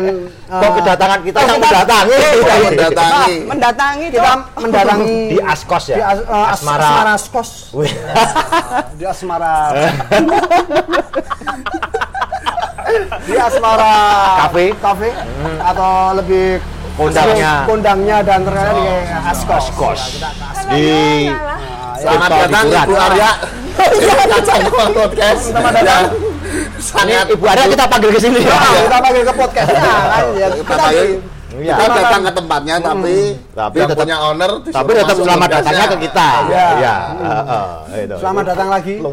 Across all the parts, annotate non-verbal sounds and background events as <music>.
kedatangan Kok eh, kedatangan kita oh, yang mendatangi? Kita mendatangi. Mendatangi kita mendatangi Di Askos ya? di As- As- Asmara. Asmara Skos Wih. <laughs> di Asmara <laughs> di Asmara Cafe. Cafe atau lebih Kondangnya. kondangnya dan terkenal di Askos Askos. Askos. Di Selamat datang. Ibu Arya. Kacang <laughs> podcast. Selamat datang. Ini Sangat Ibu Arya kita panggil ke sini ya. Nah, kita panggil ke podcast ya kan ya. kita panggil kita datang ke tempatnya tapi Tapi yang tetap- punya owner Tapi tetap selamat datangnya ke kita. Iya. Iya. heeh, itu. selamat datang lagi. <laughs>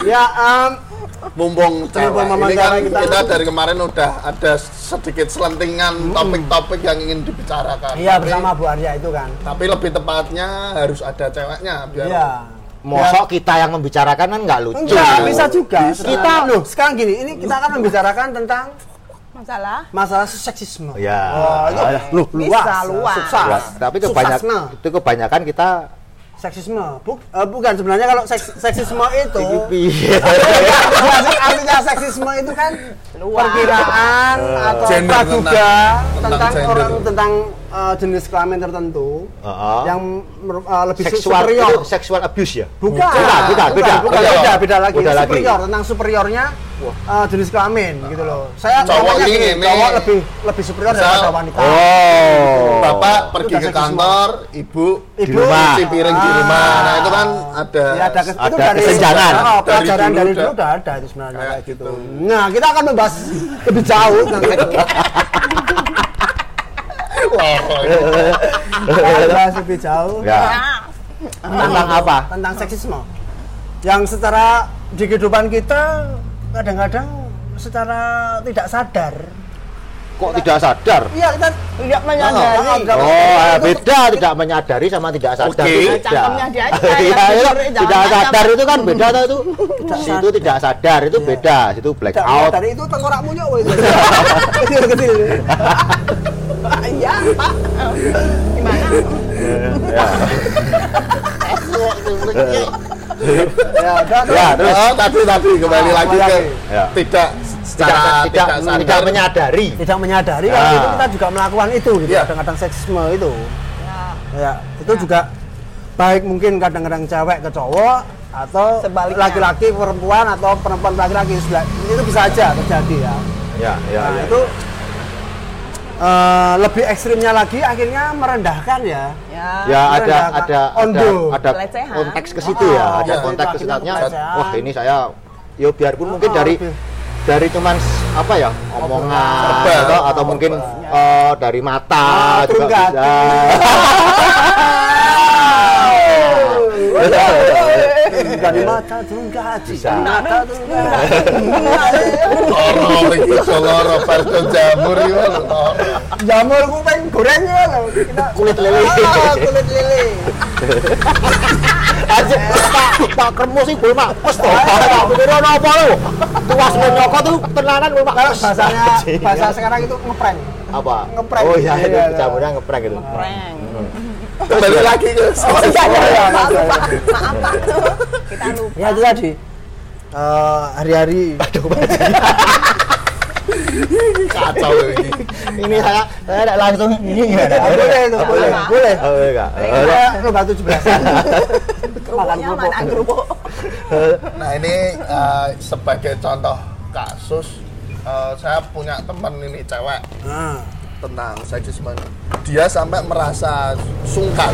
Ya, em, mumpung cewek ini kan kita. kita. dari kemarin udah ada sedikit selentingan topik-topik yang ingin dibicarakan iya Tapi- bersama Bu Arya itu kan. tapi lebih tepatnya harus ada ceweknya biar Iya. Mosok kita yang membicarakan kan nggak lucu. Enggak, bisa juga. Bisa. Kita loh, sekarang gini, ini kita akan membicarakan tentang Masalah. masalah seksisme. Ya. Oh, itu lu luas, Bisa, luas. sukses. Ya, tapi kebanyakan Suksesna. itu kebanyakan kita seksisme. Buk, eh, bukan sebenarnya kalau seks- seksisme itu <laughs> artinya seksisme itu kan Perkiraan atau Gender, praduga tentang- tentang, orang tentang eh, jenis kelamin tertentu Heeh. yang mer- eh, lebih su- seksual superior. itu seksual abuse ya? Bukan, Bukan, bukan, beda. bukan, Beda. beda, beda lagi. Beda lagi. superior tentang superiornya uh, jenis kelamin gitu loh. Saya Cowok ini, gini, ini. cowok lebih lebih superior Misal- daripada wanita. Oh. bapak pergi ke kantor ibu Di rumah. cuci piring di rumah nah itu kan ada Ya, ada, Ada dari kesenjangan. Oh, Dari pelajaran dulu dari dulu udah ada itu sebenarnya Kayak kayak gitu. gitu. Nah, kita akan membahas lebih jauh akan membahas lebih jauh Ya. Tentang apa? tentang seksisme. Yang secara di kehidupan kita kadang-kadang secara tidak sadar. Kok tidak sadar? Iya, kita Tidak menyadari. Oh, Oh, eh, beda tidak menyadari sama tidak sadar. Oke. itu beda. Cangkemnya dia aja, Iya, iya. tidak sadar itu kan beda itu. Tidak Itu sadar. tidak sadar itu beda, itu black Tidak out. dari itu tengkorakmu nyok itu. <laughs> Kecil-kecil. Iya, Pak. Gimana? <laughs> Ya. <laughs> Ya, udah, Ya, terus oh, tadi tadi kembali Ah, lagi ke. Ya. tidak tidak secara tidak sadar. tidak menyadari. tidak menyadari kalau Ah. itu kita juga melakukan itu gitu Iya. kadang-kadang seksisme itu Ya. ya itu juga baik mungkin kadang-kadang cewek ke cowok atau Sebaliknya. laki-laki perempuan atau perempuan laki-laki itu bisa aja terjadi ya Ya, ya, nah ya. itu eh, lebih ekstrimnya lagi akhirnya merendahkan ya Ya. Ya ada ada ada Ondo. ada konteks ke situ Oh, ya, ada iya. konteks ke Itu akhirnya situnya. pelecehan. Wah, ini saya yo biarpun mungkin Oh, dari lebih. dari cuman apa ya omongan Verbal. atau, atau mungkin eh, dari mata Ah, juga bisa. <laughs> <laughs> dari mata turun ke hati dari mata turun ke hati iki iso loro parto jamur loro. jamur kuping gorengnya loh kita Kulit lele. Ah, kulit lele Aja Pak Pak Kermo sih gue mak pes to. Pak pikir ono apa lu? Tuas nyokot tuh tenanan gue mak. bahasanya bahasa sekarang itu ngeprank apa? ngeprank. Oh iya itu Iya, iya. jamurnya ngeprank gitu. Prank. Kembali lagi ke Oh iya, iya, iya, maaf, iya, Pak. Maaf, Pak. Kita lupa. ya itu tadi. Eh, hari-hari. <laughs> Kacau ini. Ini saya saya tidak langsung ini gimana? Ah, boleh itu? boleh. Boleh. Oh, boleh enggak? Saya lomba tujuh belas. <laughs> Makan Kerupuknya kerupuk. mana kerupuk? nah ini eh, sebagai contoh kasus eh, saya punya teman ini cewek. Nah tentang seksisme dia sampai merasa sungkan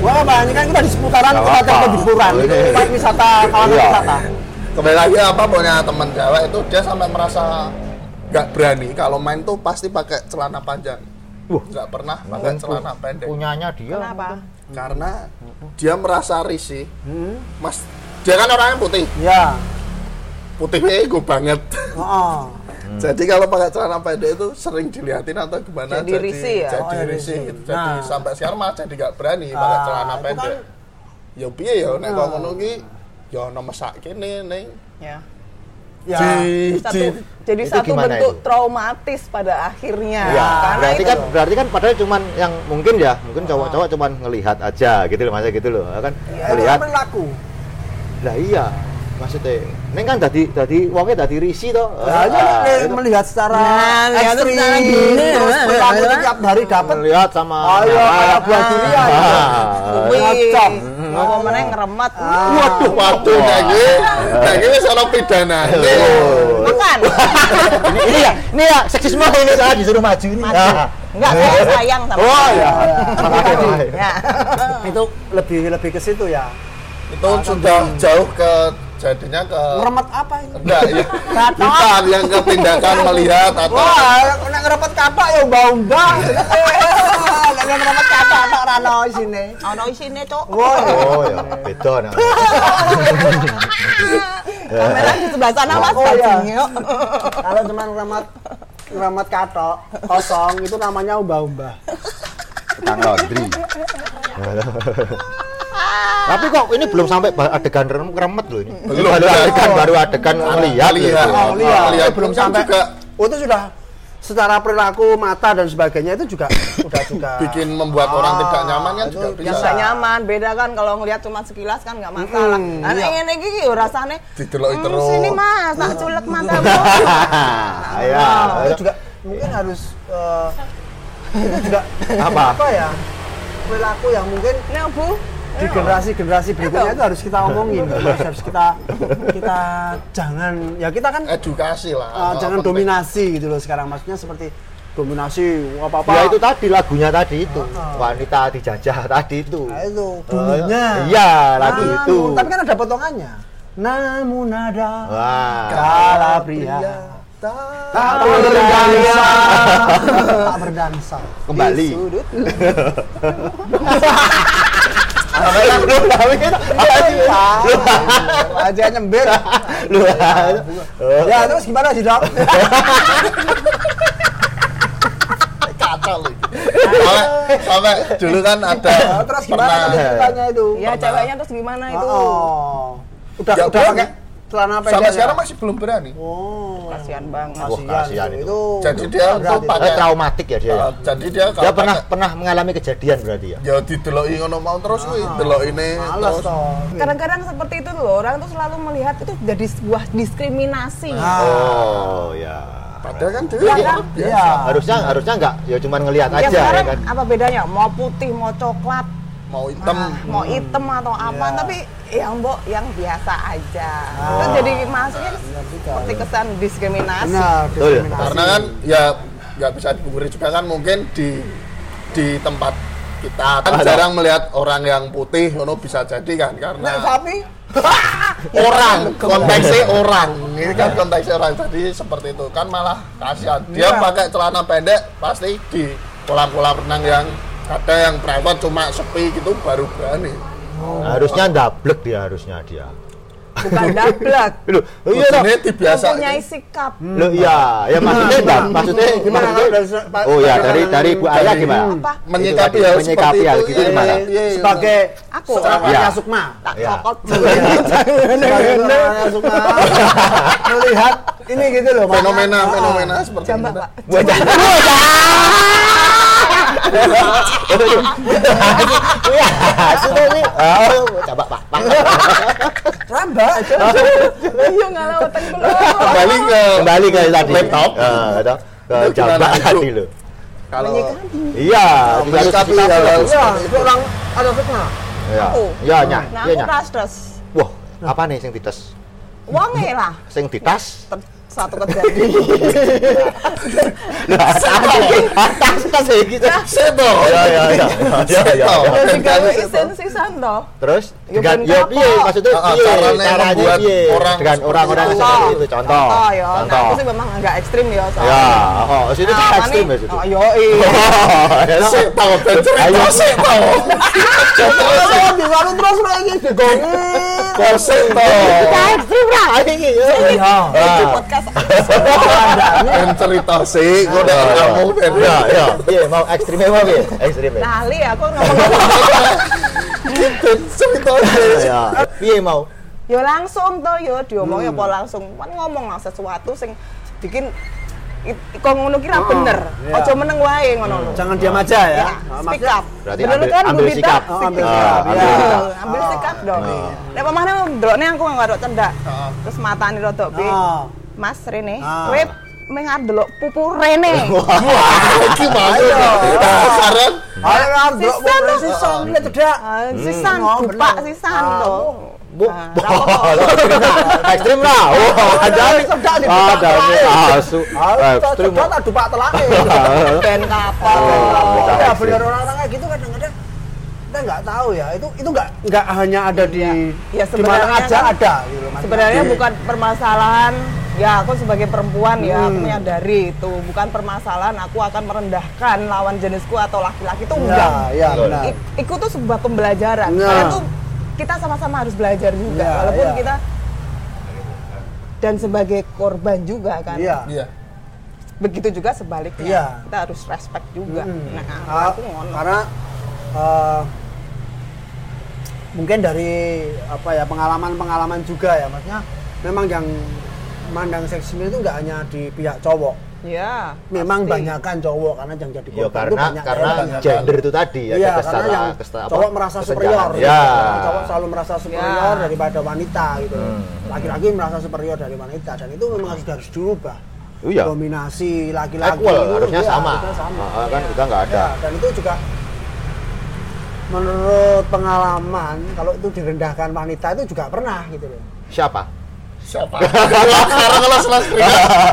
Wah, apa? Ini kan kita di seputaran. Oh, Itu ini- tempat wisata, kawasan Iya. wisata. kembali lagi apa punya teman cewek itu dia sampai merasa nggak berani kalau main tuh pasti pakai celana panjang Wah. nggak pernah pakai celana pendek Punyanya dia. Kenapa? karena dia merasa risih Hmm. mas dia kan orangnya putih Ya. putihnya ego banget Oh. Jadi kalau pakai celana pendek itu sering dilihatin atau gimana? Jadi risih ya? Jadi Oh, iya, risih. gitu. Jadi Nah. sampai sekarang malah jadi nggak berani pakai Ah, celana itu pendek. kan- Ya piye ya nek kok ngono ki ya ono mesak kene ning Ya. Ya. di, Satu, di jadi itu satu bentuk itu? traumatis pada akhirnya. Ya, Karena berarti itu kan berarti kan padahal cuman yang mungkin ya, mungkin cowok-cowok cuman ngelihat aja gitu loh, masa gitu loh, kan Ya, itu ngelihat. kan perilaku. Lah iya, maksudnya Neng kan tadi tadi wongnya tadi risi toh. Nah, ini Ah, itu melihat secara Nah, ekstrim, terus ya, perilaku ya. itu tiap hari dapat. melihat sama Ayo, kayak buah durian. Ah, Wih, Ngocok. apa meneh ngeremet. Waduh, waduh, nek iki nek iki wis ono pidanane. Oh. Makan. ini, <laughs> ini ya, ini ya seksisme ini saya disuruh maju ini. Ah. Enggak, saya sayang sama Oh ya. Makasih. Ya. itu lebih lebih ke situ ya. Itu sudah jauh ke jadinya ke Ngeremet apa ini? enggak ya. Bukan yang ke tindakan melihat atau Wah, nek ngerepet kapak ya mbah-mbah. <laughs> Nek ngerepet kapak tak rano isine. Ono isine, Cuk. Wah, Oh ya, beda nah. <laughs> Kamera di sebelah sana, Mas. Oh, iya. Kalau cuma ngeremet ngeremet katok kosong itu namanya umbah-umbah. Tukang laundry. <laughs> Tapi kok ini belum sampai adegan rem- remet loh ini. Belum. Baru adegan baru adegan gitu. Oh, lihat. Itu belum sampai. Oh, itu sudah secara perilaku mata dan sebagainya itu juga <coughs> sudah juga bikin membuat orang Ah, tidak nyaman kan juga Ya bisa. nggak nyaman, beda kan kalau ngelihat cuma sekilas kan nggak masalah. Mm, Nah, iya. ini iki yo rasane Dideloki "Hmm, terus." Sini Mas, tak culek matamu. <laughs> <laughs> Ya. Nah, itu juga mungkin harus eh, itu juga Apa? apa ya perilaku yang mungkin Nek Bu, di generasi-generasi berikutnya itu harus kita omongin <laughs> harus, harus kita kita jangan ya kita kan edukasi lah. eh, jangan Penting. dominasi gitu loh sekarang. Maksudnya seperti dominasi apa apa Ya itu tadi lagunya tadi itu. Wanita dijajah tadi itu. Nah, itu dulunya Iya, lagu Namun, itu. tapi kan ada potongannya. Namun ada kala pria. Tak berdansa. tak berdansa. Kembali. <laughs> Lu aja nyembir Lu. ya terus gimana sih dok <laughs> kacau loh. Sampai, sampai dulu kan ada terus gimana pernah itu ya ceweknya terus gimana itu? oh udah Ya, udah berani. pakai celana pendek sampai ya? sekarang masih belum berani. oh Kasihan banget. Wah, kasihan itu. itu Jadi dia Eh, traumatik ya dia. ya? Uh, jadi dia Dia pernah pernah mengalami kejadian berarti ya. ya dideloki ngono mau terus kuwi, delok ini males terus. toh Kadang-kadang seperti itu loh, orang tuh selalu melihat itu jadi sebuah diskriminasi. Ah. Oh, ya. Padahal kan dia Iya kan? biasa. Iya. Harusnya harusnya enggak ya cuman ngelihat Ya aja ya kan. apa bedanya? Mau putih, mau coklat, Mau hitam. mau hitam atau apa, Iya. tapi yang mbok yang biasa aja. Ah. Itu jadi maksudnya Benar juga. seperti kesan diskriminasi. benar Betul. diskriminasi. Karena kan ya nggak bisa dipungkiri juga kan mungkin di di tempat kita kan Ada. jarang melihat orang yang putih ngono bisa jadi kan karena sapi <laughs> orang <laughs> konteksnya orang ini kan konteksnya orang jadi seperti itu kan malah kasihan dia Iya. pakai celana pendek pasti di kolam-kolam renang yang ada yang private cuma sepi gitu baru berani Harusnya ndablek dia harusnya dia. Bukan dablek. Loh, <laughs> oh iya toh. ini dibiasa Mempunyai sikap. Loh iya, ya maksudnya ndab, maksudnya Gimana maksudnya Pak- Oh iya Pak- dari dari Bu Ayah gimana? Apa? menyikapi hal menyikapi seperti hal itu gitu iya, gimana? iya, iya. sebagai Aku. seorangnya Iya. Sukma Tak Ya. cokot. <laughs> sebagai Sukma melihat ini gitu loh fenomena fenomena seperti Jambak, itu Pak. Buat <laughs> Iya, sudah nih. Oh, coba Pak. Pak. Rambak Iya ngalah otak dulu. kembali ke Kembali ke tadi. laptop Eh, ke itu? tadi loh. kalau Iya, menyikapi kita- hal-hal ya itu orang ada Sukma Iya. Iya, nya. Nah, Iya, aku nya. ras-ras. Wah, apa nih sing dites? Wonge lah. Sing ditas? Satu kejadian. Lah, tas tas iki. seto Ya ya ya. Ya ya. Ya. Kan sisan. Terus Ya, dengan ya piye maksudnya Ah, ah, piye caranya piye orang dengan orang-orang itu. seperti itu contoh. Contoh ya. Nah, aku sih memang agak ekstrim ya soalnya. Ya, oh, situ Nah, ekstrim mani- ya situ. Oh, yo iya. Oh, cerita Ayo. seto kalau di warung terus lagi digongi to. ekstrim iki. Iya. Di podcast Ben cerita sih, kok nek kamu Ben. Ya, ya. Piye mau ekstrimnya mau piye? Ekstrimnya. lali aku ngomong cerita sih. Ya. Piye mau? yo langsung to yo diomongnya apa langsung kan ngomong lah sesuatu sing bikin kok ngono kira bener iya. ojo meneng wae ngono lho Jangan diam aja ya. Ya, Nah, speak up. Berarti Bener ambil- kan, ambil sikap. Oh, ambil sikap, ya. Iya, ambil Oh. sikap dong. Oh. Nek pemane ndrokne aku nggak rodok cendak. Terus matane rodok pi. Mas Rene, Ah. kowe mengar delok pupu Rene. <laughs> Iki banget. Saran. Ayo kan, Bro, Sisan tuh. sisan lihat tidak. Ah, Sisan, Oh, bupak sisan Ah, to. Bu, Ah, <laughs> ekstrim lah. Wah, ada nih. Sedak di Ada nih. Asu. Ah, Ekstrim. tak dupak telake. Ben kapal. Oh, ya bener orang-orang kayak gitu kadang-kadang kita nggak tahu ya itu itu nggak nggak hanya ada di Ya, ya di mana aja kan ada gitu. Sebenarnya bukan permasalahan ya aku sebagai perempuan ya aku Hmm. menyadari itu bukan permasalahan aku akan merendahkan lawan jenisku atau laki-laki itu ya enggak. ya benar I- Itu tuh sebuah pembelajaran. Nah. Karena tuh kita sama-sama harus belajar juga Ya, walaupun ya. kita dan sebagai korban juga kan. iya Iya. Begitu juga sebaliknya. Iya. Kita harus respect juga. Hmm. Nah, Ah, aku ngono. karena eh, mungkin dari apa ya pengalaman-pengalaman juga ya maksudnya memang yang mandang seksisme itu nggak hanya di pihak cowok ya, memang pasti. banyakan cowok karena yang jadi Ya korban itu karena banyak karena ya. banyak gender itu tadi ya Iya, ada karena yang kesta- apa, cowok merasa superior. Ya. Karena Cowok selalu merasa superior Ya. daripada wanita gitu. Hmm. Laki-laki merasa superior dari wanita dan itu memang harus harus dirubah. Iya. Dominasi laki-laki Equal itu, harusnya ya, sama. harusnya sama. Ah, kan kita nggak ada. Ya, dan itu juga menurut pengalaman kalau itu direndahkan wanita itu juga pernah gitu loh. Siapa? Siapa? Sekarang kalau selas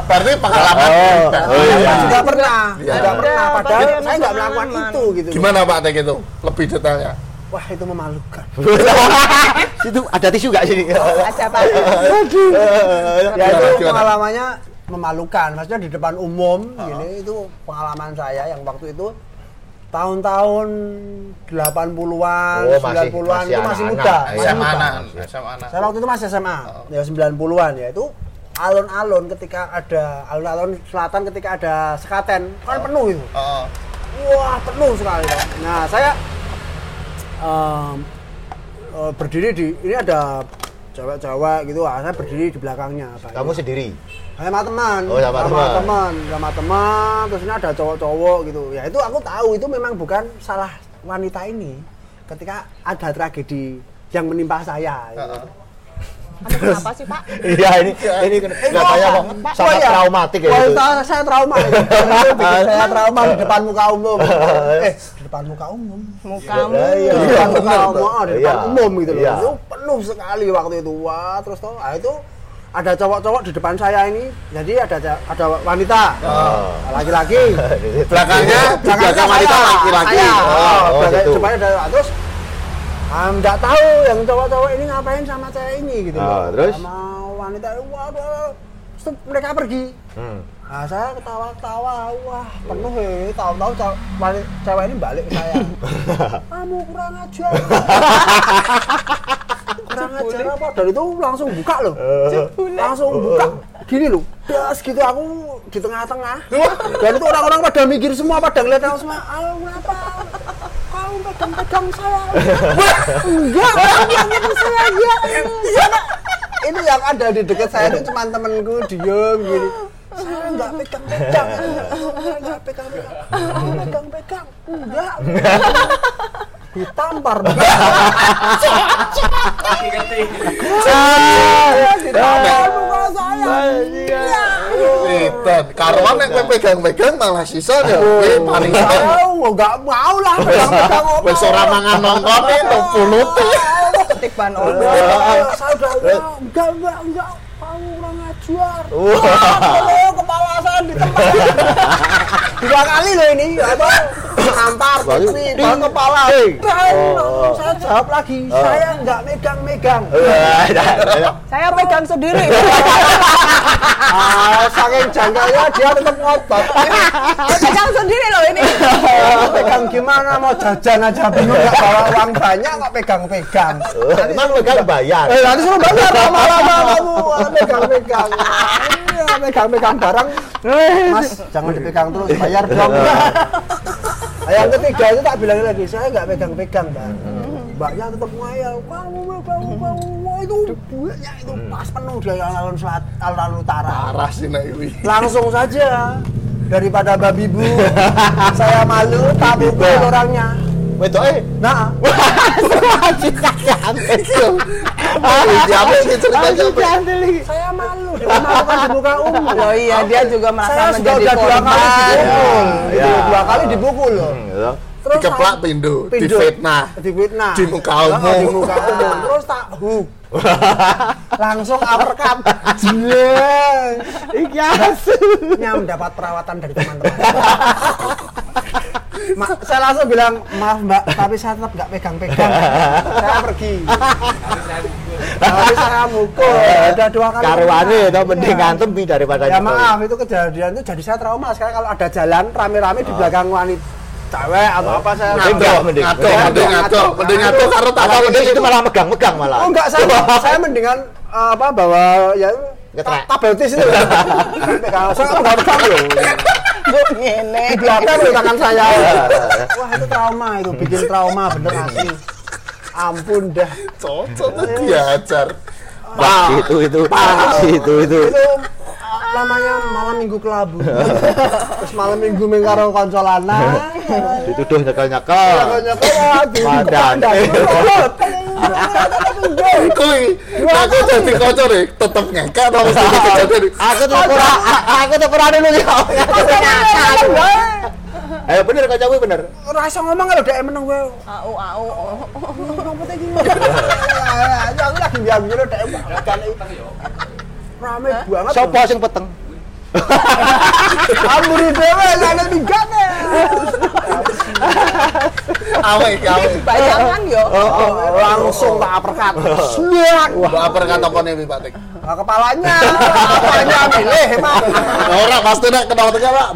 berarti pengalaman. Oh, oh iya. Saya juga pernah, Iya. juga pernah. Padahal saya nggak melakukan itu gitu. Gimana Pak Tek itu? Lebih detailnya. Wah itu memalukan. <laughs> Situ ada tisu nggak sini? Ada apa? ya itu pengalamannya memalukan maksudnya di depan umum gini itu pengalaman saya yang waktu itu tahun-tahun 80-an, Oh, masih- 90-an masih itu masih anak-anak. muda, Iya. masih SMA muda. anak. SMA anak. Saya waktu itu masih SMA, ya 90-an ya itu alun-alun ketika ada alun-alun selatan ketika ada sekaten kan penuh itu. Oh, Wah penuh sekali. Nah saya em, eh, berdiri di ini ada cewek-cewek gitu, ah, saya berdiri di belakangnya. Pak. Kamu sendiri. Saya sama teman, Oh, sama teman. teman, sama teman. Terus ini ada cowok-cowok gitu. Ya itu aku tahu itu memang bukan salah wanita ini. Ketika ada tragedi yang menimpa saya. Gitu. Heeh. Kamu kenapa sih, Pak? <laughs> Iya ini ini nggak tanya kok sangat oh iya. traumatik ya Wah, itu. saya, saya trauma <laughs> itu. Bikin saya trauma di depan muka umum. eh, di depan muka umum. Mukamu. Iya. Di depan muka umum, oh, di depan Iya. umum gitu loh. Iya. Itu penuh sekali waktu itu. Wah, terus tuh, ah, itu ada cowok-cowok di depan saya ini. Jadi ada ada wanita, Oh. laki-laki. <laughs> Belakangnya Belakangnya belakang wanita saya, laki-laki. saya. Oh, Oh, oh, depannya ada terus ah, nggak tahu yang cowok-cowok ini ngapain sama cewek ini gitu loh. terus? sama wanita wah, wah, terus mereka pergi Hmm. Nah, saya ketawa-ketawa, wah penuh ya, tahu-tahu cewek ini balik ke saya. <laughs> Kamu kurang ajar. <laughs> kurang ajar apa? Dan itu langsung buka loh. Langsung buka. Gini loh, das gitu aku di tengah-tengah. Dan itu orang-orang pada mikir semua, pada ngeliat aku semua. Al, kenapa? Kau pegang-pegang saya. Enggak, itu saya. Ya. Itu yang ada di dekat saya itu cuma temenku diem gini saya nggak pegang-pegang saya nggak pegang-pegang pegang-pegang enggak <laughs> ditampar. Saya Ritan, karuan nek kowe pegang-pegang malah sisa ya. Kowe paling mau nggak mau lah pegang-pegang wis ora mangan nongkon itu pulute. Ketik ban ono. Udah, saya udah, enggak enggak enggak kamu kurang ajar Wah. Oh, kepala saya ditempel <laughs> dua kali loh ini apa? Baru- tapi baru kepala. Oh. saya jawab lagi saya nggak megang-megang. Saya pegang sendiri. <laughs> ah saking janggalnya dia tetap ngotot <laughs> pegang sendiri loh ini. <laughs> pegang gimana mau jajan aja bingung nggak bawa uang banyak kok pegang-pegang. Nanti Emang pegang bayar. Eh, nanti suruh bayar lama-lama kamu ah, pegang-pegang. Iya, pegang-pegang barang. Mas, jangan dipegang terus, bayar dong. <laughs> Yang ketiga itu tak bilang lagi, saya nggak pegang-pegang, Mbak. Mbaknya tetap ngayal, kamu, kamu, kamu, itu duitnya itu pas penuh di alun-alun selat, alun-alun utara Parah sih nek iki. langsung saja daripada babi bu <laughs> saya malu tak pukul orangnya Wedok eh. nah <laughs> Apa ceritanya? apa? saya malu di muka umum <laughs> Oh iya, dia juga merasa saya sudah menjadi udah dua kali korban. dipukul Ya. Itu, dua kali dipukul loh Hmm, gitu. Terus Dikeplak pindo, Pindo. difitnah. difitnah Di muka umum. di muka umum. Terus tak hu. <laughs> Langsung uppercut jelek Iki asu. nya mendapat perawatan dari teman-teman. <laughs> Ma- saya langsung bilang maaf mbak tapi saya tetap nggak pegang-pegang. Saya pergi. Tapi saya mukul. <laughs> Ada dua kali Karwane itu mending Iya. ngantem daripada ya maaf itu kejadian itu jadi saya trauma. Sekarang kalau ada jalan rame-rame di belakang wanita cewek atau apa saya dong, mending. Ngaco, mending ngaco, mending ngaco karo tak Atau mending itu malah megang-megang malah. oh enggak saya saya mendingan eh, apa bawa ya Ngetrek. tabeltis itu <laughs> Pegang- saya nggak pegang loh ngene. di belakang loh tangan saya wah itu trauma itu bikin trauma bener asli ampun dah Cocok tuh diajar. Wah, itu itu. Itu itu. itu namanya malam minggu kelabu terus malam minggu mengkaro konco lanang Dituduh nyekel-nyekel. Padan. Kuwi, aku jadi kocor deh, tetep ngekek atau mesti kejadian. Aku tuh pura aku tuh pura dulu ya. Ayo bener kok kuwi bener. rasa ngomong kalau dia menang gue Au au. <laughs> aku lagi biang dulu dia kan rame banget Sopo sing peteng? <laughs> amburi dewe ada tiga nih Awe iki awe. Bayangan yo. Oh, langsung tak Sluak. Mbak apa kata apa nih Pak Tik? <laughs> Nah, kepalanya kepalanya milih emang Ora pasti nek kena tengah Pak.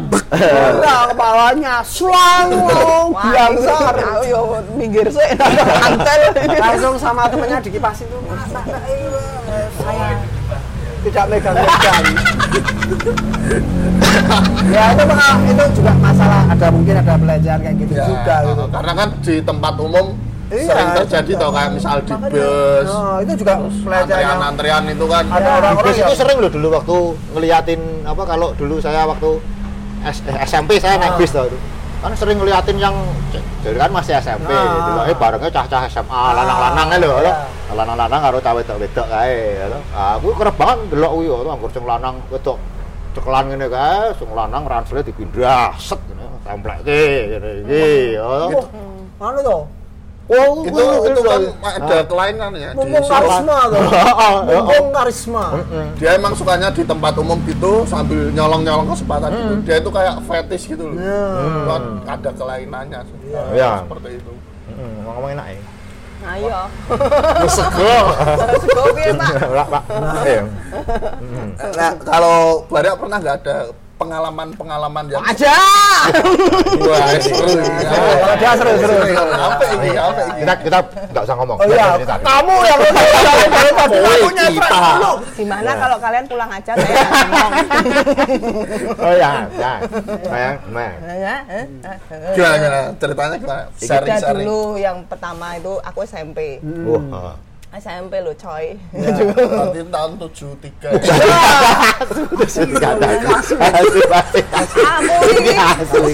Nah, kepalanya besar aku yo minggir sih antel. langsung sama temennya dikipasin tuh "Mas, nak, nak, eh, saya tidak megang-megang <laughs> ya itu maka itu juga masalah ada mungkin ada pelecehan kayak gitu Ya, juga gitu karena kan di tempat umum Iya, sering terjadi tau kayak misal di Makanya, bus, oh, itu juga pelecehan antrian-antrian itu kan. ada orang-orang Bus yang itu sering loh dulu waktu ngeliatin apa kalau dulu saya waktu S- eh, SMP saya naik Ah. bis tau itu. Kan sering ngeliatin yang jadi kan masih SMP Ah. gitu loh. Eh barengnya cah-cah SMA lanang-lanang lho iya. lho. Lanang-lanang karo cah wedok-wedok kae. Ah, aku kerep banget delok kuwi lho anggur sing lanang wedok cekelan ngene kae, sing lanang ransele dipindah set ngene templekke ngene iki ya. mana tuh Oh, Itu itu kan ada kelainan ya di mumpung karisma tuh <laughs> mumpung karisma Dia emang sukanya di tempat umum gitu sambil nyolong-nyolong kesempatan gitu. Dia itu kayak fetish gitu loh. Hmm. Kan ada kelainannya sih. Iya. Seperti itu. Heeh, ngomong enak ya. <laughs> Ayo. Sego. <laughs> Sego piye, Pak? Lah, Pak. Iya. Nah, kalau Baria pernah nggak ada pengalaman-pengalaman yang Aja. wah seru ini. Kalau dia seru-seru. Apa ini? Apa ini? Kita kita enggak usah ngomong. oh iya kamu yang dari <laughs> tadi kita. dulu Gimana kalau kalian pulang aja saya ngomong. Oh ya, ya. Sayang, nah. Gimana? Ceritanya gimana? Udah Sharing-sharing. dulu yang pertama itu aku SMP. Wah. SMP lo coy. Nanti tahun 73 Enggak ada. Asli pasti. Kamu ini Asli.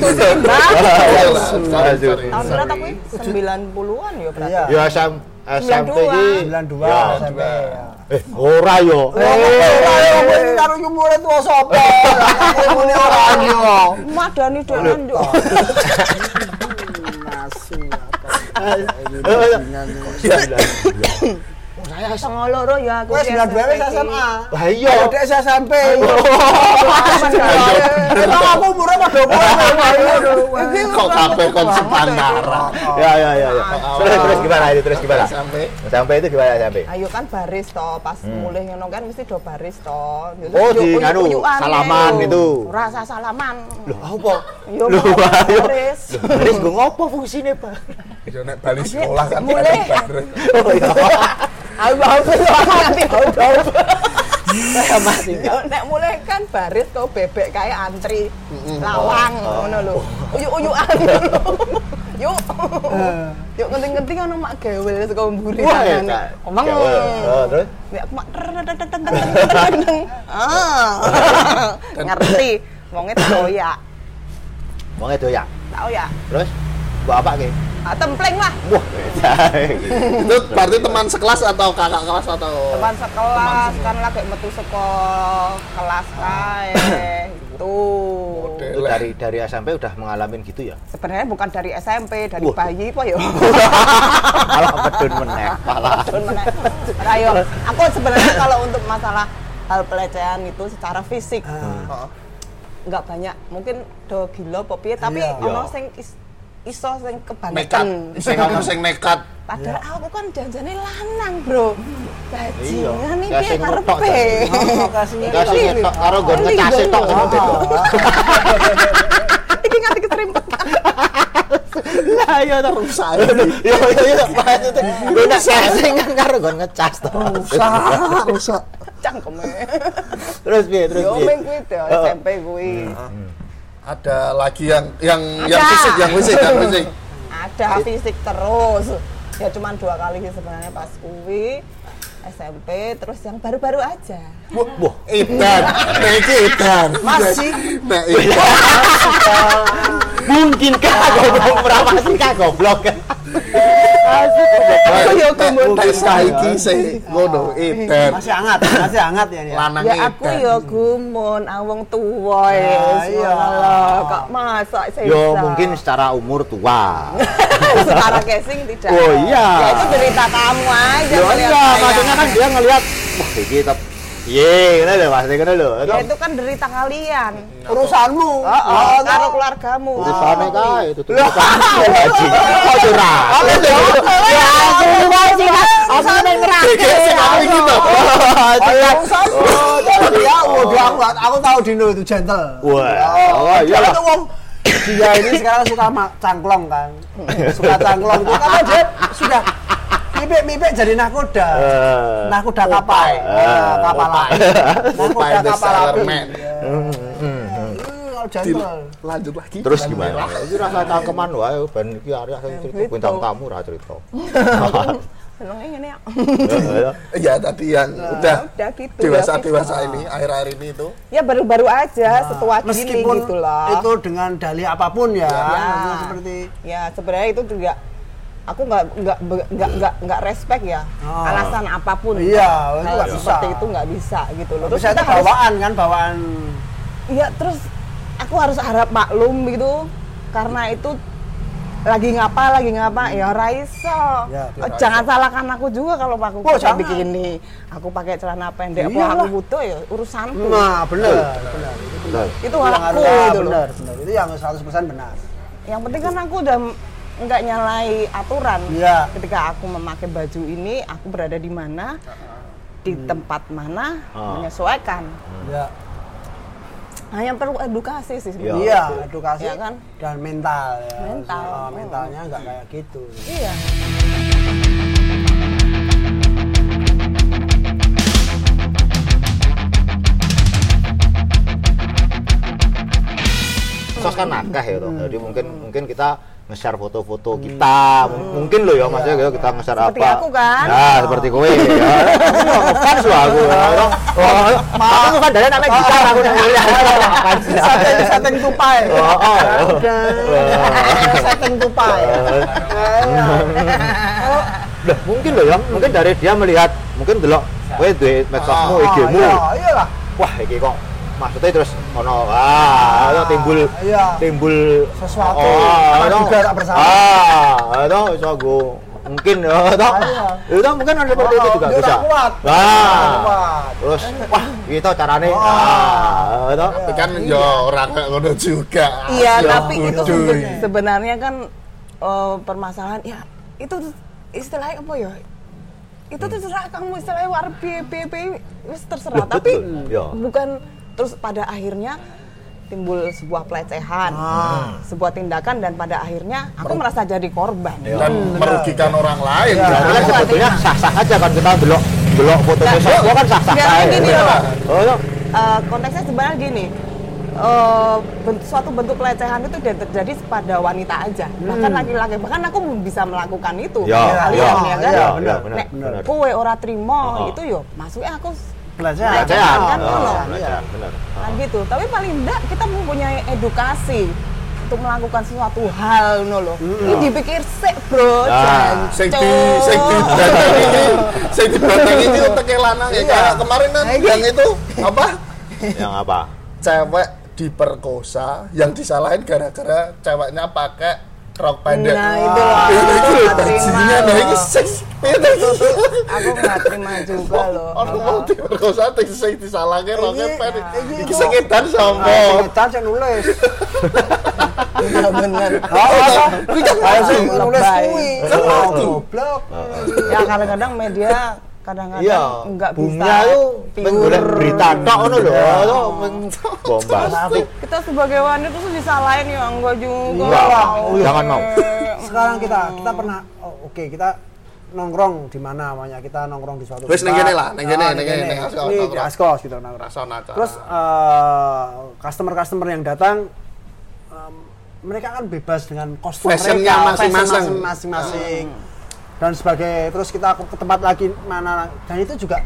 Sharing-sharing. tahun berapa? 90-an ya berarti. Iya. Ya SM, SMP iki 92 Ya. SMP ya. eh ora yo. Eh, karo iki murid tuwa sapa? Aku muni ora yo. Madani dolan yo. Ay, <laughs> Nasu. Saya loro ya aku. Wes di 92 wis. SMA. Lah iya. Kalau dia SMP. Emang aku umurnya padha kowe. Iki Kok kabeh kon sepantaran. Ya ya ya ya. Terus terus gimana itu terus gimana? Sampai Sampai itu gimana sampai? Ayo kan baris toh, pas mulai ngono kan mesti do baris Hmm. Oh, di uyukan salaman ae. gitu. Rasa salaman. Loh, apa? Yo baris. Terus gue ngopo fungsinya, Pak? yo nek bali sekolah kan mulai. Oh iya. <laughs> Aku nganti bau bau. Saya masih. Yo nek mulai kan baris kau bebek kayak antri lawang ngono lho. Uyuk-uyukan. <laughs> Yuk. Yuk ngenting-ngenting ono mak gewel saka mburi tangan. ya, Omong. Oh, terus? Ya aku mak. Ah. Ngerti. Wonge tak oyak. Mau ngedoyak. Tak oyak. Terus? Buat apa ke? Ah, templeng lah. Wah, Itu berarti teman sekelas atau kakak kelas atau Teman sekelas kan lagi metu saka kelas kae. Itu. itu dari dari SMP udah mengalami gitu ya? Sebenarnya bukan dari SMP, dari Wah. bayi po ya. <laughs> Malah pedun meneh, malah. Ayo, aku sebenarnya kalau untuk masalah hal pelecehan itu secara fisik Heeh. nggak banyak. Mungkin do gila apa piye, tapi Iya. ono Iya. sing is- iso sing kebangetan. sing ono sing nekat Padahal aku kan janjane lanang, Bro. Bajingan Iya. iki Ya, sing karepe. Kasih Ini, ngetok <laughs> karo gon ini ngecase tok gon- sama beda. Iki nganti keserimpet. Lah iya to. rusak Yo yo yo maksudnya kan karo gon ngecas to. rusak rusak Cangkeme. Terus piye terus Yo piye? ming kuwi to Heeh. SMP kuwi. Ada lagi yang yang yang Ada. fisik yang fisik yang fisik. Ada fisik terus. Ya cuman dua kali sih sebenarnya pas kuwi SMP terus yang baru-baru aja. Wah wah edan nek iki edan Masih? nek edan Mungkinkah goblok berapa sih kah goblok? Kumpul nek saiki sih ngono edan Masih hangat, masih hangat ya. ya. lanang ya aku yo gumun awong tuwa Ya, ya iya. kok masak sih Yo mungkin secara umur tua. <laughs> secara casing tidak Oh, iya. ya itu derita kamu aja Yo iya, maksudnya kan dia ngelihat wah iki tetep Iya, ngono lho, maksudnya ngono lho. ya itu kan derita kalian Urusanmu. oh, oh, karo keluargamu Urusannya kae itu tuh. Haji. Kok curah. ya aku masih aku ning Iki sing aku iki to Oh, jadi ya, udah aku, aku tahu Dino itu gentle. Wah, oh itu wong dia ini sekarang suka cangklong kan, suka cangklong. Itu Karena dia sudah mipik-mipik jadi nakoda, Eh. nakoda kapal, Eh, kapal <laughs> api, nakoda kapal. Ya. Hmm, kalau gentle. lanjut lagi Terus gimana? Iki rasa cangkeman wae ben iki area sing cerita bintang tamu ra cerita. Senengnya ngene ya. ya tadi yang udah udah gitu, dewasa ya, dewasa ini akhir-akhir ini itu Ya baru-baru aja setua gini Meskipun gitu loh. itu dengan dalih apa pun ya, Ya. seperti Ya sebenarnya itu juga aku nggak nggak nggak nggak nggak respect ya Oh. alasan apa pun Iya, itu hal nggak bisa. seperti itu nggak bisa gitu loh terus itu kita harus bawaan kan, bawaan iya terus aku harus harap maklum gitu karena itu lagi ngapa lagi ngapa ya raiso Ya, Oh, jangan salahkan aku juga kalau aku Oh, pakai bikini aku pakai celana pendek apa Iyalah. aku butuh ya urusanku Nah, benar, benar. Itu benar. itu yang hakku harus- gitu ah, loh benar, benar. Itu yang 100% benar. yang penting kan aku udah nggak nyalai aturan Iya. ketika aku memakai baju ini aku berada di mana di tempat mana Ah. menyesuaikan Ya. hanya perlu edukasi sih sebenarnya. Iya, edukasi Iya kan? dan mental ya. Mental. Oh, mentalnya nggak kayak gitu. iya Sos kan akeh ya toh. Jadi mungkin mungkin kita nge-share foto-foto kita. M- Mungkin loh ya maksudnya gitu, kita nge-share Seperti apa. aku kan? Nah, seperti kowe ya. <laughs> Ini fans loh aku. <laughs> ya. Oh, aku kan dari namanya gitar aku nang kuliah. Setting setting tupai. Oh, oh. Setting tupai. Lah, mungkin loh ya, mungkin dari dia melihat mungkin delok kowe duwe medsosmu, Oh, IG-mu. iya, iyalah. Wah, iki kok maksudnya terus ono wah, itu timbul Iya. timbul Sesuatu oh, praduga itu- tak bersama. Ah, itu iso go mungkin ya toh Iya. itu mungkin ada seperti itu juga bisa tak kuat. nah terus <laughs> wah gitu caranya Oh. ah toh Tapi kan yo orang kayak ngono juga. Iya, Ya, tapi itu sebenarnya kan eh, permasalahan ya itu istilahnya apa ya? Itu terserah kamu istilahnya war piye piye piye, wis terserah. Tapi ya. bukan terus pada akhirnya timbul sebuah pelecehan, Ah. sebuah tindakan dan pada akhirnya aku merasa jadi korban. dan merugikan orang lain. Karena kan sebetulnya sah-sah aja kan kita belok belok fotonya Nah, saya kan sah-sah aja. gini loh. Oh. Eh, konteksnya sebenarnya gini eh, bent- suatu bentuk pelecehan itu tidak terjadi pada wanita aja bahkan laki-laki bahkan aku bisa melakukan itu Ya, kalian ya, ya kan ya, benar, benar, Nek, benar. kowe ora trimo Oh. itu yo masuknya aku Pelecehan. Pelecehan. kan, Oh, ngono. pelecehan, benar. nah gitu tapi paling enggak kita mempunyai edukasi untuk melakukan sesuatu hal no loh ini dipikir sik bro Nah, Sing di sing di <laughs> sing di batang ini untuk lanang ya. Iya. Kayak kemarin kan yang itu apa? Yang apa? Cewek diperkosa yang disalahin gara-gara ceweknya pakai rok pendek. Nah, itu loh. Itu Aku itu nah ini loh. seks. Itu aku nggak terima <laughs> juga loh Orang mau diperkosa ting sing disalahke roknya Iki- pendek. iki Iki kok- sing edan Ah, pengetan sing nulis. <laughs> Iya bener Oh, Lebay. nulis kuwi. Kan itu. goblok. ya kadang-kadang media kadang-kadang Iya, nggak bisa boomnya itu menggolek berita tok ngono lho. Iya. Meng- bombastik. kita sebagai wanita tuh disalahin ya enggak juga Enggak, jangan mau. Sekarang kita kita pernah oh, oke kita nongkrong di mana namanya kita nongkrong di suatu Wes, tempat. neng kene lah, kene, Ah, kene, askos, Ini di nongkrong. askos gitu nongkrong. Terus eh, customer-customer yang datang mereka kan bebas dengan kostum Fashionnya mereka, masing-masing. masing-masing. Dan sebagai terus kita ke tempat lagi mana dan itu juga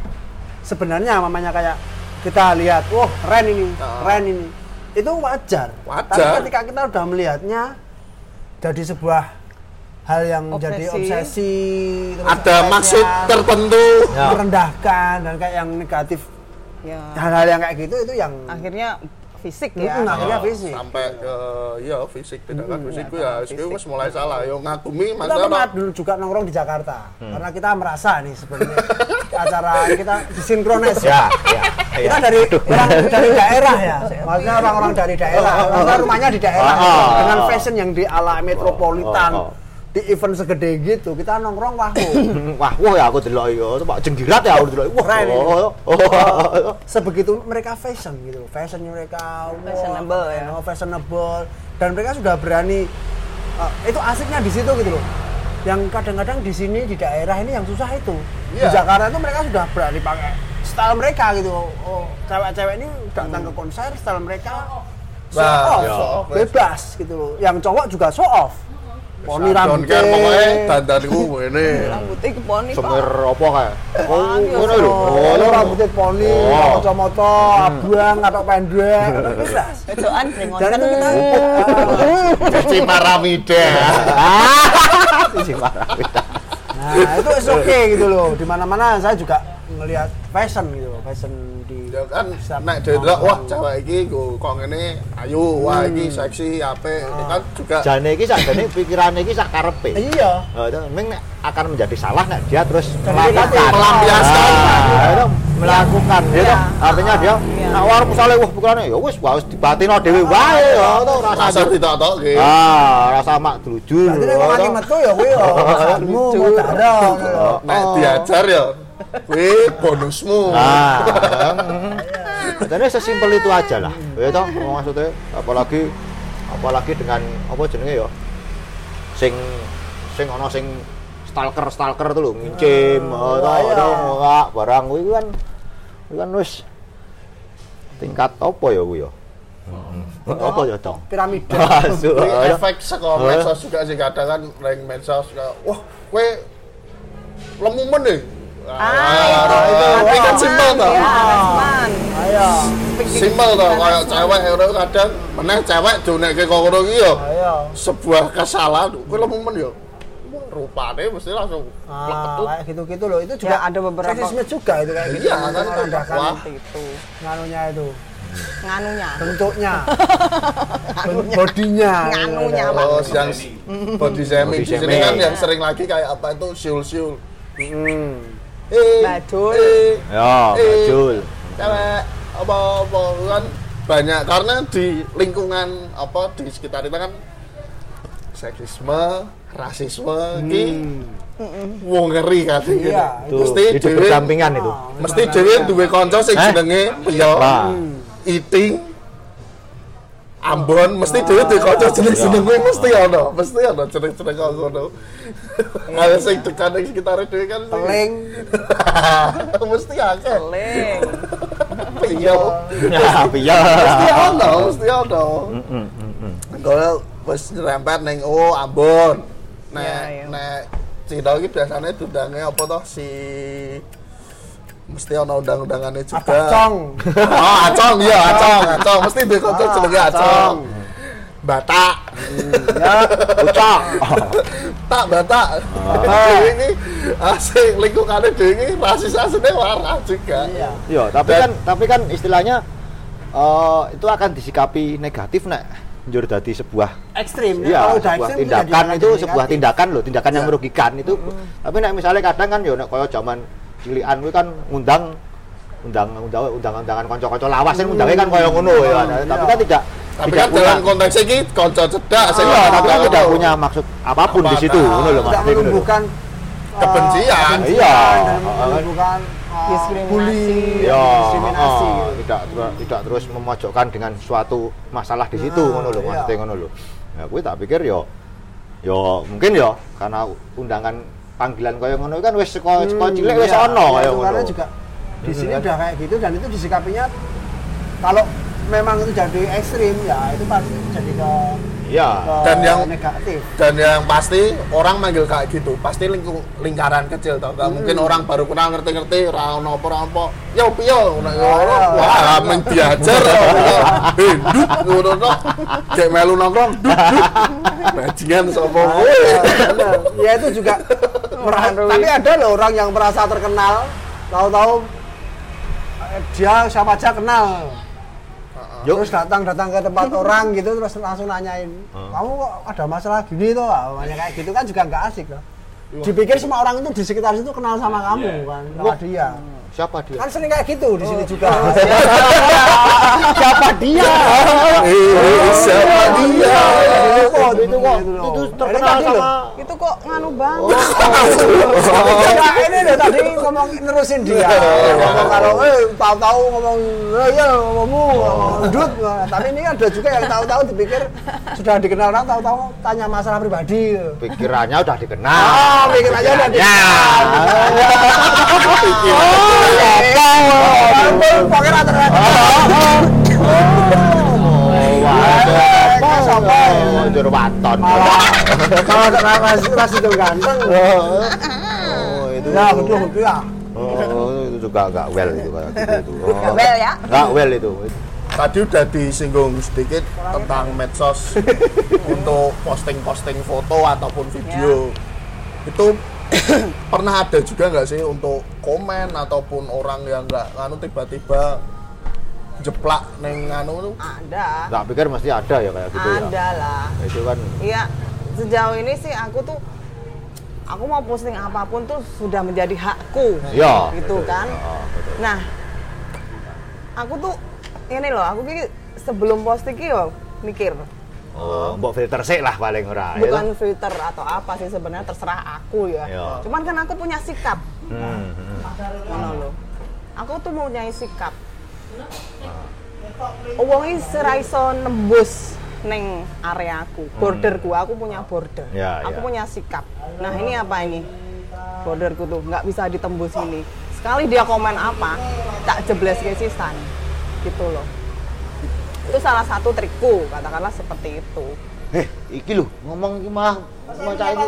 sebenarnya mamanya kayak kita lihat, wah keren ini, Ah. keren ini. Itu wajar. Wajar. Tapi ketika kita udah melihatnya jadi sebuah hal yang jadi Obsesi. obsesi, terus ada maksud tertentu. Ya. merendahkan dan kayak yang negatif ya hal-hal yang kayak gitu itu yang akhirnya fisik ya akhirnya Oh, fisik. sampai ke ya fisik tindakan fisik ku ya fisik. itu wis mulai salah yo ngagumi kita masa pernah dulu juga nongkrong di Jakarta karena kita merasa nih sebenarnya acara kita disinkronis Ya, ya. kita ya. dari orang dari daerah ya maksudnya orang-orang dari daerah maksudnya rumahnya di daerah Oh, oh, dengan oh. fashion yang di ala metropolitan oh, oh. Di event segede gitu kita nongkrong wahu <coughs> Wah, wah ya aku delok yo, Pak jenggirat ya aku delok. Wah, Keren oh, oh, oh. sebegitu mereka fashion gitu fashion mereka wah, Fashionable ya. oh, fashionable. Dan mereka sudah berani uh, itu asiknya di situ gitu loh. Yang kadang-kadang di sini di daerah ini yang susah itu. Di Iya. Jakarta itu mereka sudah berani pakai style mereka gitu. Oh cewek-cewek ini datang ke konser style mereka show off, show off, bebas gitu loh. Yang cowok juga show off poni Don't care pokoknya rambutnya dandanku ngene. Rambutnya ke poni Semir pak apa kayak? Oh, ngono lho. Oh, rambutnya poni, kacamata, abang atau pendek, bebas. Edoan Dan brengoten Cici Paramida Sisi marah. Nah, itu oke gitu loh. Di mana-mana saya juga ngelihat fashion gitu, fashion di ya kan Bisa nek delok wah cewek iki kok ngene ayu wah iki seksi apik itu kan juga Jane iki sakjane pikirane iki sak karepe. Iya. Oh, itu memang nek akan menjadi salah nek dia terus melakukan. Melampiaskan. Nah, itu melakukan gitu. Iya. Artinya dia Iya. nek war misalnya wah pikirannya ya wis wis dibatino dhewe wae ya to rasa rasa ditotokke Ah, rasa mak dluju. Berarti nek wong to. metu ya kuwi <laughs> ya mau darah. Oh. nek diajar ya kuwi bonusmu. Ah. Jadi sesimpel itu aja lah. Ya toh maksudnya apalagi apalagi dengan apa jenenge ya? Sing sing ana sing stalker stalker tuh lho ngincim oh, toh, iya. toh, ngelak, barang kuwi kan kuwi kan wis tingkat apa ya kuwi ya? Apa ya toh? Piramida. <laughs> efek saka medsos juga sih kadang kan ring medsos wah kowe lemumen deh Ah, itu, itu kan simpel toh ya resman Ayo. simpel toh kayak cewek itu kadang meneh cewek dunekke kok ngono iki ya Ayo. sebuah kesalahan kowe lemumen ya Wah, rupane mesti langsung Ah, kayak gitu-gitu loh. Itu juga Ya, ada beberapa- seksisme juga itu kayak gitu. Iya, kan, wah. itu nganunya itu, nganunya bentuknya. <laughs> bodinya Nganunya, Pak. Oh, yang body shaming di sini kan yang sering lagi kayak apa itu siul-siul. Hmm. Eh, Bajul. eh, Ya, Eh. Jul. cewek apa apa kan banyak karena di lingkungan apa di sekitar kita kan seksisme, rasisme iki wong ngeri kan Iya, Itu mesti dhewe berdampingan itu. mesti dhewe duwe kanca sing Eh? jenenge Pio, Wah. Ambon mesti dhewe duwe kanca jeneng-jeneng kuwi mesti ana, mesti ana jeneng-jeneng kok ngono. Ngalah sing ning sekitar dhewe kan teling mesti akeh. Leng. Pio. Ya, piye. mesti ono, mesti ono. Kalau <laughs> <laughs> <laughs> wis nyerempet ning oh Ambon. Nek Iya, iya. nek Cina iki biasanya diundangnya apa toh si mesti ono undang-undangannya juga. abacong Oh, <laughs> acong iya, acong, acong. Mesti duwe kanca Ah, jenenge acong. acong. Batak. ya Ucok. <laughs> Tak batak. Dhewe iki asik lingkungannya dhewe iki rasis-rasisnya warna juga. iya Iya, tapi Dan- kan tapi kan istilahnya eh, itu akan disikapi negatif nek njur dadi sebuah ekstrim Iya, kalau sebuah ekstrim tindakan jadi itu negatif. sebuah tindakan loh, tindakan yang Iya. merugikan itu. Tapi nek misalnya kadang kan yo nek koyo zaman cilian kuwi kan ngundang undang undang undang undangan kanca-kanca lawas kan undangnya kan koyo ngono ya. Tapi kan tidak Tapi tidak kan punya dalam konteks ini kanca cedak sing Iya, tapi kan tidak punya maksud apa pun di situ, ngono loh tidak Mas. Lho. menumbuhkan Kebencian. uh, Iya. menumbuhkan uh, Diskriminasi. bully Ya, diskriminasi tidak tidak terus memojokkan dengan suatu masalah di situ ngono lho iya. maksudnya ngono lho. Ya kuwi tak pikir yo yo mungkin yo karena undangan panggilan kaya ngono kan wis saka saka Hmm, cilik wis iya, ono iya, kaya ngono. karena juga di Hmm, sini kan? udah kayak gitu dan itu disikapinya kalau memang itu jadi ekstrim ya itu pasti jadi ke, Iya. ke Dan yang- negatif. dan yang pasti orang manggil kayak gitu pasti lingkung lingkaran kecil tau gak mungkin orang baru kenal ngerti-ngerti ra ono apa ra apa yo. Piyo iya. wah men diajar. Eh duk ngono no kayak melu nongkrong duk duk bajingan sapa Iya, ya itu juga merasa- tapi ada loh orang yang merasa terkenal. Tahu-tahu eh, dia siapa aja kenal. Yuk. terus datang datang ke tempat <laughs> orang gitu terus langsung nanyain Hmm. kamu kok ada masalah gini tuh banyak kayak gitu kan juga nggak asik loh. Dipikir semua orang itu di sekitar situ kenal sama kamu kan sama dia Siapa dia? kan sering kayak gitu di sini juga Siapa dia? eh siapa dia itu kok itu terkenal sama Itu kok nganu banget. Nah, ini loh tadi ngomong nerusin dia. Ngomong kalau eh tahu-tahu ngomong ya ngomongmu ngomong dut. Nah, Tapi ini ada juga yang tahu-tahu dipikir sudah dikenal orang tahu-tahu tanya masalah pribadi. pikirannya udah dikenal. Ah, pikir aja udah Ya. <laughs> ya? Oh, itu. Oh, itu. Ya, ya. Oh, juga enggak well itu gitu. Oh. Well ya? Well itu. tadi udah disinggung sedikit tentang medsos untuk posting-posting foto ataupun video itu <coughs> pernah ada juga nggak sih untuk komen ataupun orang yang nggak nganu tiba-tiba jeplak neng nganu tuh Ada. Tak pikir mesti ada ya kayak gitu ya. Ada lah. Itu kan Iya, sejauh ini sih aku tuh aku mau posting apa pun tuh sudah menjadi hakku. ya. Gitu betul. kan. Betul. Nah, aku tuh ini loh, aku ki sebelum posting yo mikir, Oh, mbok filter sik lah paling ora ya. bukan filter atau apa sih sebenarnya terserah aku ya. Iya. Cuman kan aku punya sikap. Hmm, hmm. Loh. Aku tuh mempunyai sikap. Wong iki ora iso nembus neng areaku, borderku. Aku punya border. Ya, aku ya. punya sikap. Nah, ini apa ini? Borderku tuh nggak bisa ditembus ini. Sekali dia komen apa, tak jebles ke sisan. Gitu loh. Itu salah satu trikku, katakanlah seperti itu. Eh, iki lho, ngomong iki mah maca iki.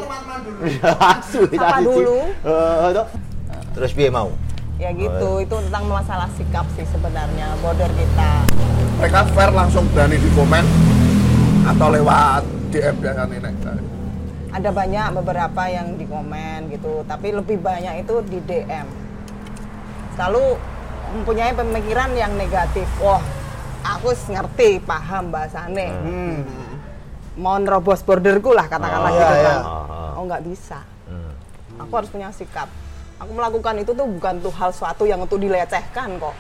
<laughs> Asu Sapa dulu. Toh. Terus piye mau? Ya gitu, itu tentang masalah sikap sih sebenarnya border kita. mereka fair langsung berani di komen atau lewat DM biasanya nih Nek? ada banyak beberapa yang di komen gitu tapi lebih banyak itu di DM selalu mempunyai pemikiran yang negatif wah aku ngerti paham bahasane Hmm. mau nerobos borderku lah katakanlah Ah, gitu iya, kan iya. oh nggak bisa Hmm. aku harus punya sikap aku melakukan itu tuh bukan tuh hal suatu yang untuk dilecehkan kok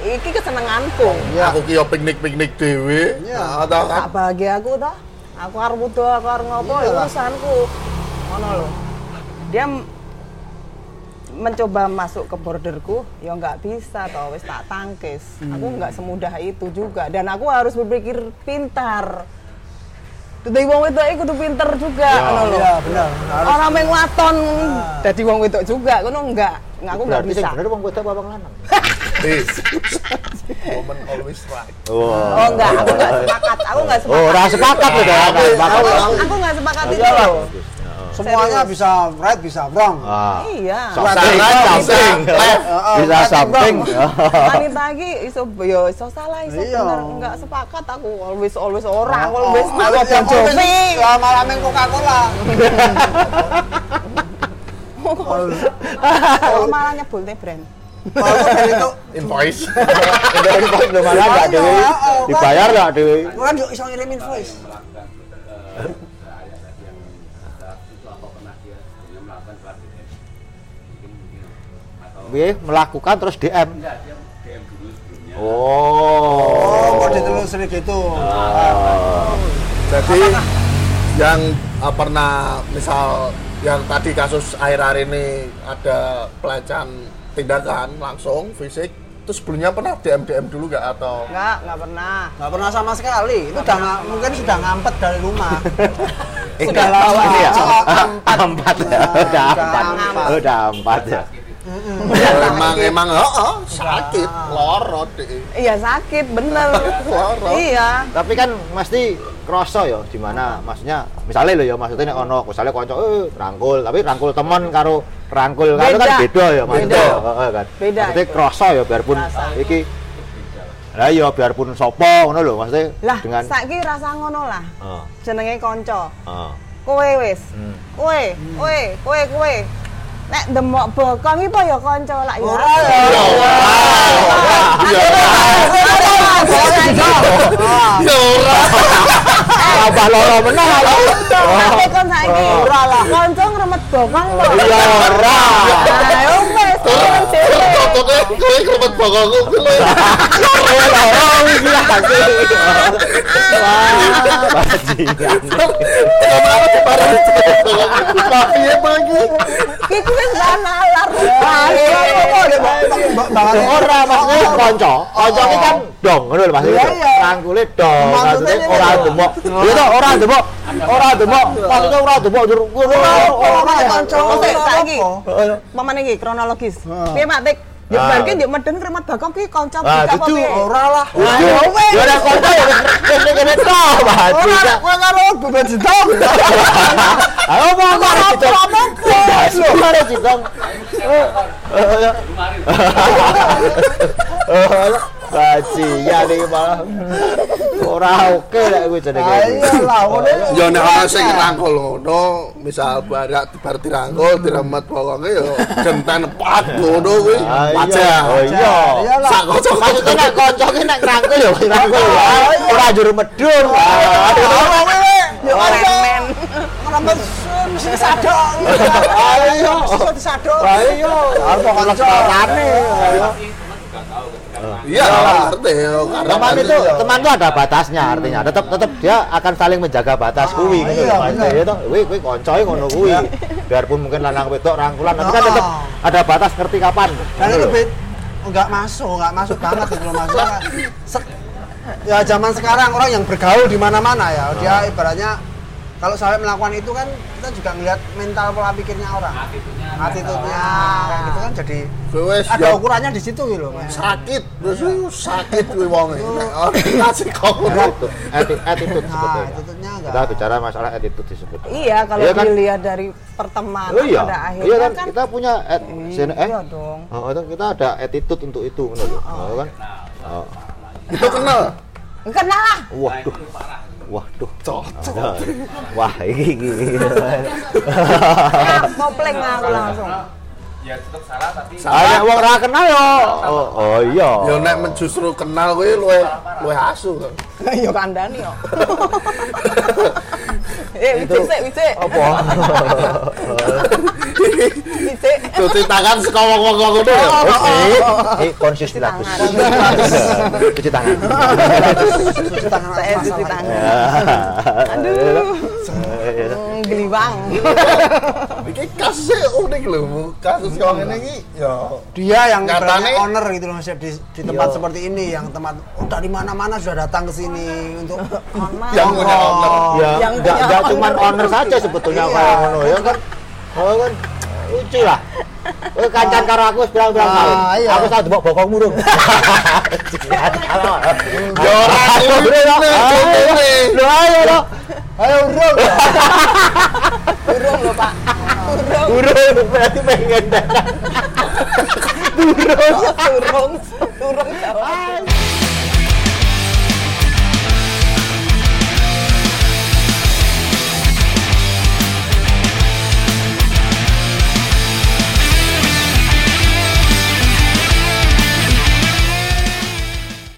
iki kesenenganku Iya. Aku ki yo piknik-piknik dhewe. Iya. Nah, kan? tak bahagia aku toh aku harus butuh aku harus ngopo ya urusanku ngono loh dia mencoba masuk ke borderku ya nggak bisa toh wis tak tangkis aku Hmm. nggak semudah itu juga dan aku harus berpikir pintar Dari wong wedok iku kudu pinter juga ngono lho. Iya, benar. Harus. Orang meng waton dadi wong wedok juga ngono enggak. Nggak, aku nggak Berarti sing bisa. bener wong wedok apa wong lanang? <laughs> Woman always right. Oh enggak, aku nggak sepakat. Aku nggak sepakat. Oh, ora sepakat udah Aku- sepakat. Aku, aku nggak sepakat itu. Semuanya Serius. bisa right, bisa wrong. Ah. Iya. Something, Right, something. bisa left. Bisa right, something. Wanita iki iso yo iso salah iso Iya. bener. Enggak sepakat aku. Always always ora, Oh, always oh, malah ya, Bon Jovi. Malah main Coca-Cola. Kalau malah nyebut teh brand. Kalau dari itu <laughs> Invoice. <laughs> Pas belum ada enggak Iya, dewe. oh, Dibayar enggak dewe? Gua kan yuk iso ngirimin voice. Piye melakukan terus DM. Oh, Oh. mau ditelusuri gitu. Jadi yang uh, pernah misal yang tadi kasus akhir-akhir ini ada pelecehan tindakan langsung fisik itu sebelumnya pernah DM DM dulu nggak atau Enggak, enggak pernah. Nggak pernah sama sekali. Itu udah nggak- mungkin sudah ngampet dari rumah. <laughs> Sudah lama. ini ya. Oh, Empat ya. Udah Udah empat. empat. Udah empat ya. Emang emang oh, oh, sakit lorot deh. Iya sakit, bener. <laughs> Loro. iya. Tapi kan mesti kroso ya gimana maksudnya misalnya lo ya maksudnya nek ono misalnya konco eh rangkul tapi rangkul teman karo rangkul karo kan Beda. ya maksudnya Beda. Heeh, kan Beda maksudnya kroso ya biarpun iki lah ya biarpun sopo ngono lho maksudnya Lah, dengan saiki rasa ngono lah. Heeh, Jenenge kanca. heeh. Kowe wis. Hmm. Kowe, kowe, kowe, kowe. Nek demok bokong iku ya kanca lak ya. Ora ya. Ya ora. Apa loro meneh lho. Tapi kon saiki ora lah. Kanca ngremet bokong kok. Iya ora. Nah, yo wis turun dhewe. Totoke kowe krepet bokongku kuwi. Iya loro iki lah pasti. Wah, bajingan. Piye pagi? Iki wis gak nalar. Ora maksudnya konco. Konco iki kan dong ngono lho maksudnya. Iya, iya. Rangkule dong. Maksudnya Maksudnya ini ora lho. demok. Iya toh ora demok. Ora demok. Maksudnya ora demok jur ngono. Ora kanca. Oke, saiki. Apa? Paman iki kronologis. Heeh. Piye Mak Tik? Ya Ah. bar ki ndek meden kremet bakok ki kanca Ah, apa piye? Ora lah. Ya wis. Ya ora konco ya kene kene toh Ora bajingan. kowe karo bebet jitong. Ayo mau mari kita. Mari kita. Bajingan iki malah. Ora oke lek kuwi jenenge. Ayo lah, ngono. Ya nek ana sing rangkul ngono, misal barak bar dirangkul, diremet bokonge ya genten pat ngono kuwi. Ah, iya. Wajar. Oh iya. Sak kocok Maksudnya nek ki nek rangkul ya rangkul ya. Ora jur medun. Yo remen. Kenapa mesti sadok? Ayo. Disadok. Ayo. Arep kok lekarane. Iya, ngerti ya. Karena Teman kan itu teman itu ada batasnya artinya. Tetap tetap dia akan saling menjaga batas kuwi gitu iya, lho, bener. Ya toh, kuwi kuwi koncoe ngono kuwi. Biarpun mungkin lanang wedok rangkulan tapi kan Oh. tetap ada batas ngerti kapan. Dan Ngono itu lho. bet nggak masuk, nggak masuk banget maksudnya. se- ya zaman sekarang orang yang bergaul di mana-mana ya, dia ibaratnya kalau sampai melakukan itu kan kita juga ngelihat mental pola pikirnya orang, attitude-nya, kayak gitu kan jadi wis ada ya ukurannya di situ gitu loh. Mas. sakit, terus sakit kuwi wong e. Kasih <laughs> kok. Attitude, atti- attitude Nah, sebetulnya. attitude-nya enggak. Kita bicara masalah attitude disebut. Iya, kalau Iya kan? dilihat dari pertemanan Oh iya, pada akhirnya iya kan, kan, kita punya at, sini- eh, iya dong. oh, itu kita ada attitude untuk itu, ngono lho. Oh, kan? Oh. Itu kenal. Kenal lah. Waduh. Waduh. Cocok. Wah, iki iki. Ya, mau pleng aku langsung. ya tetap salah tapi Ada wong ora kenal yo. Oh, oh iya. Ya nek justru kenal kowe luwe luwe asu kan. Yo kandani <laughs> yo. <laughs> Eh, Itu- wicik wicik. Apa? Wicik. Cuci tangan saka wong-wong ngono ya. Eh, eh konsis dilapis. Cuci tangan. Cuci tangan Saya cuci itu. tangan. Aduh. Geliwang. <laughs> Iki kasusnya unik lho, Bu. kasus yang ngene iki ya Dia yang ibaratnya owner gitu loh Mas di, di tempat Iya. seperti ini yang tempat oh, dari mana-mana sudah datang ke sini untuk <laughs> yang punya owner. Ya, Yang enggak cuma owner saja sebetulnya Iya. kayak ngono ya kan. Oh kan lucu lah. Kowe kancan karo aku wis bilang-bilang Ah, tahun. iya. Aku tau debok bokong murung. <laughs> Ora kuwi contohnya. Lho ayo lo. Ayo urung Urung lho, Pak. Urung. Urung berarti pengen <laughs> Urung. Urung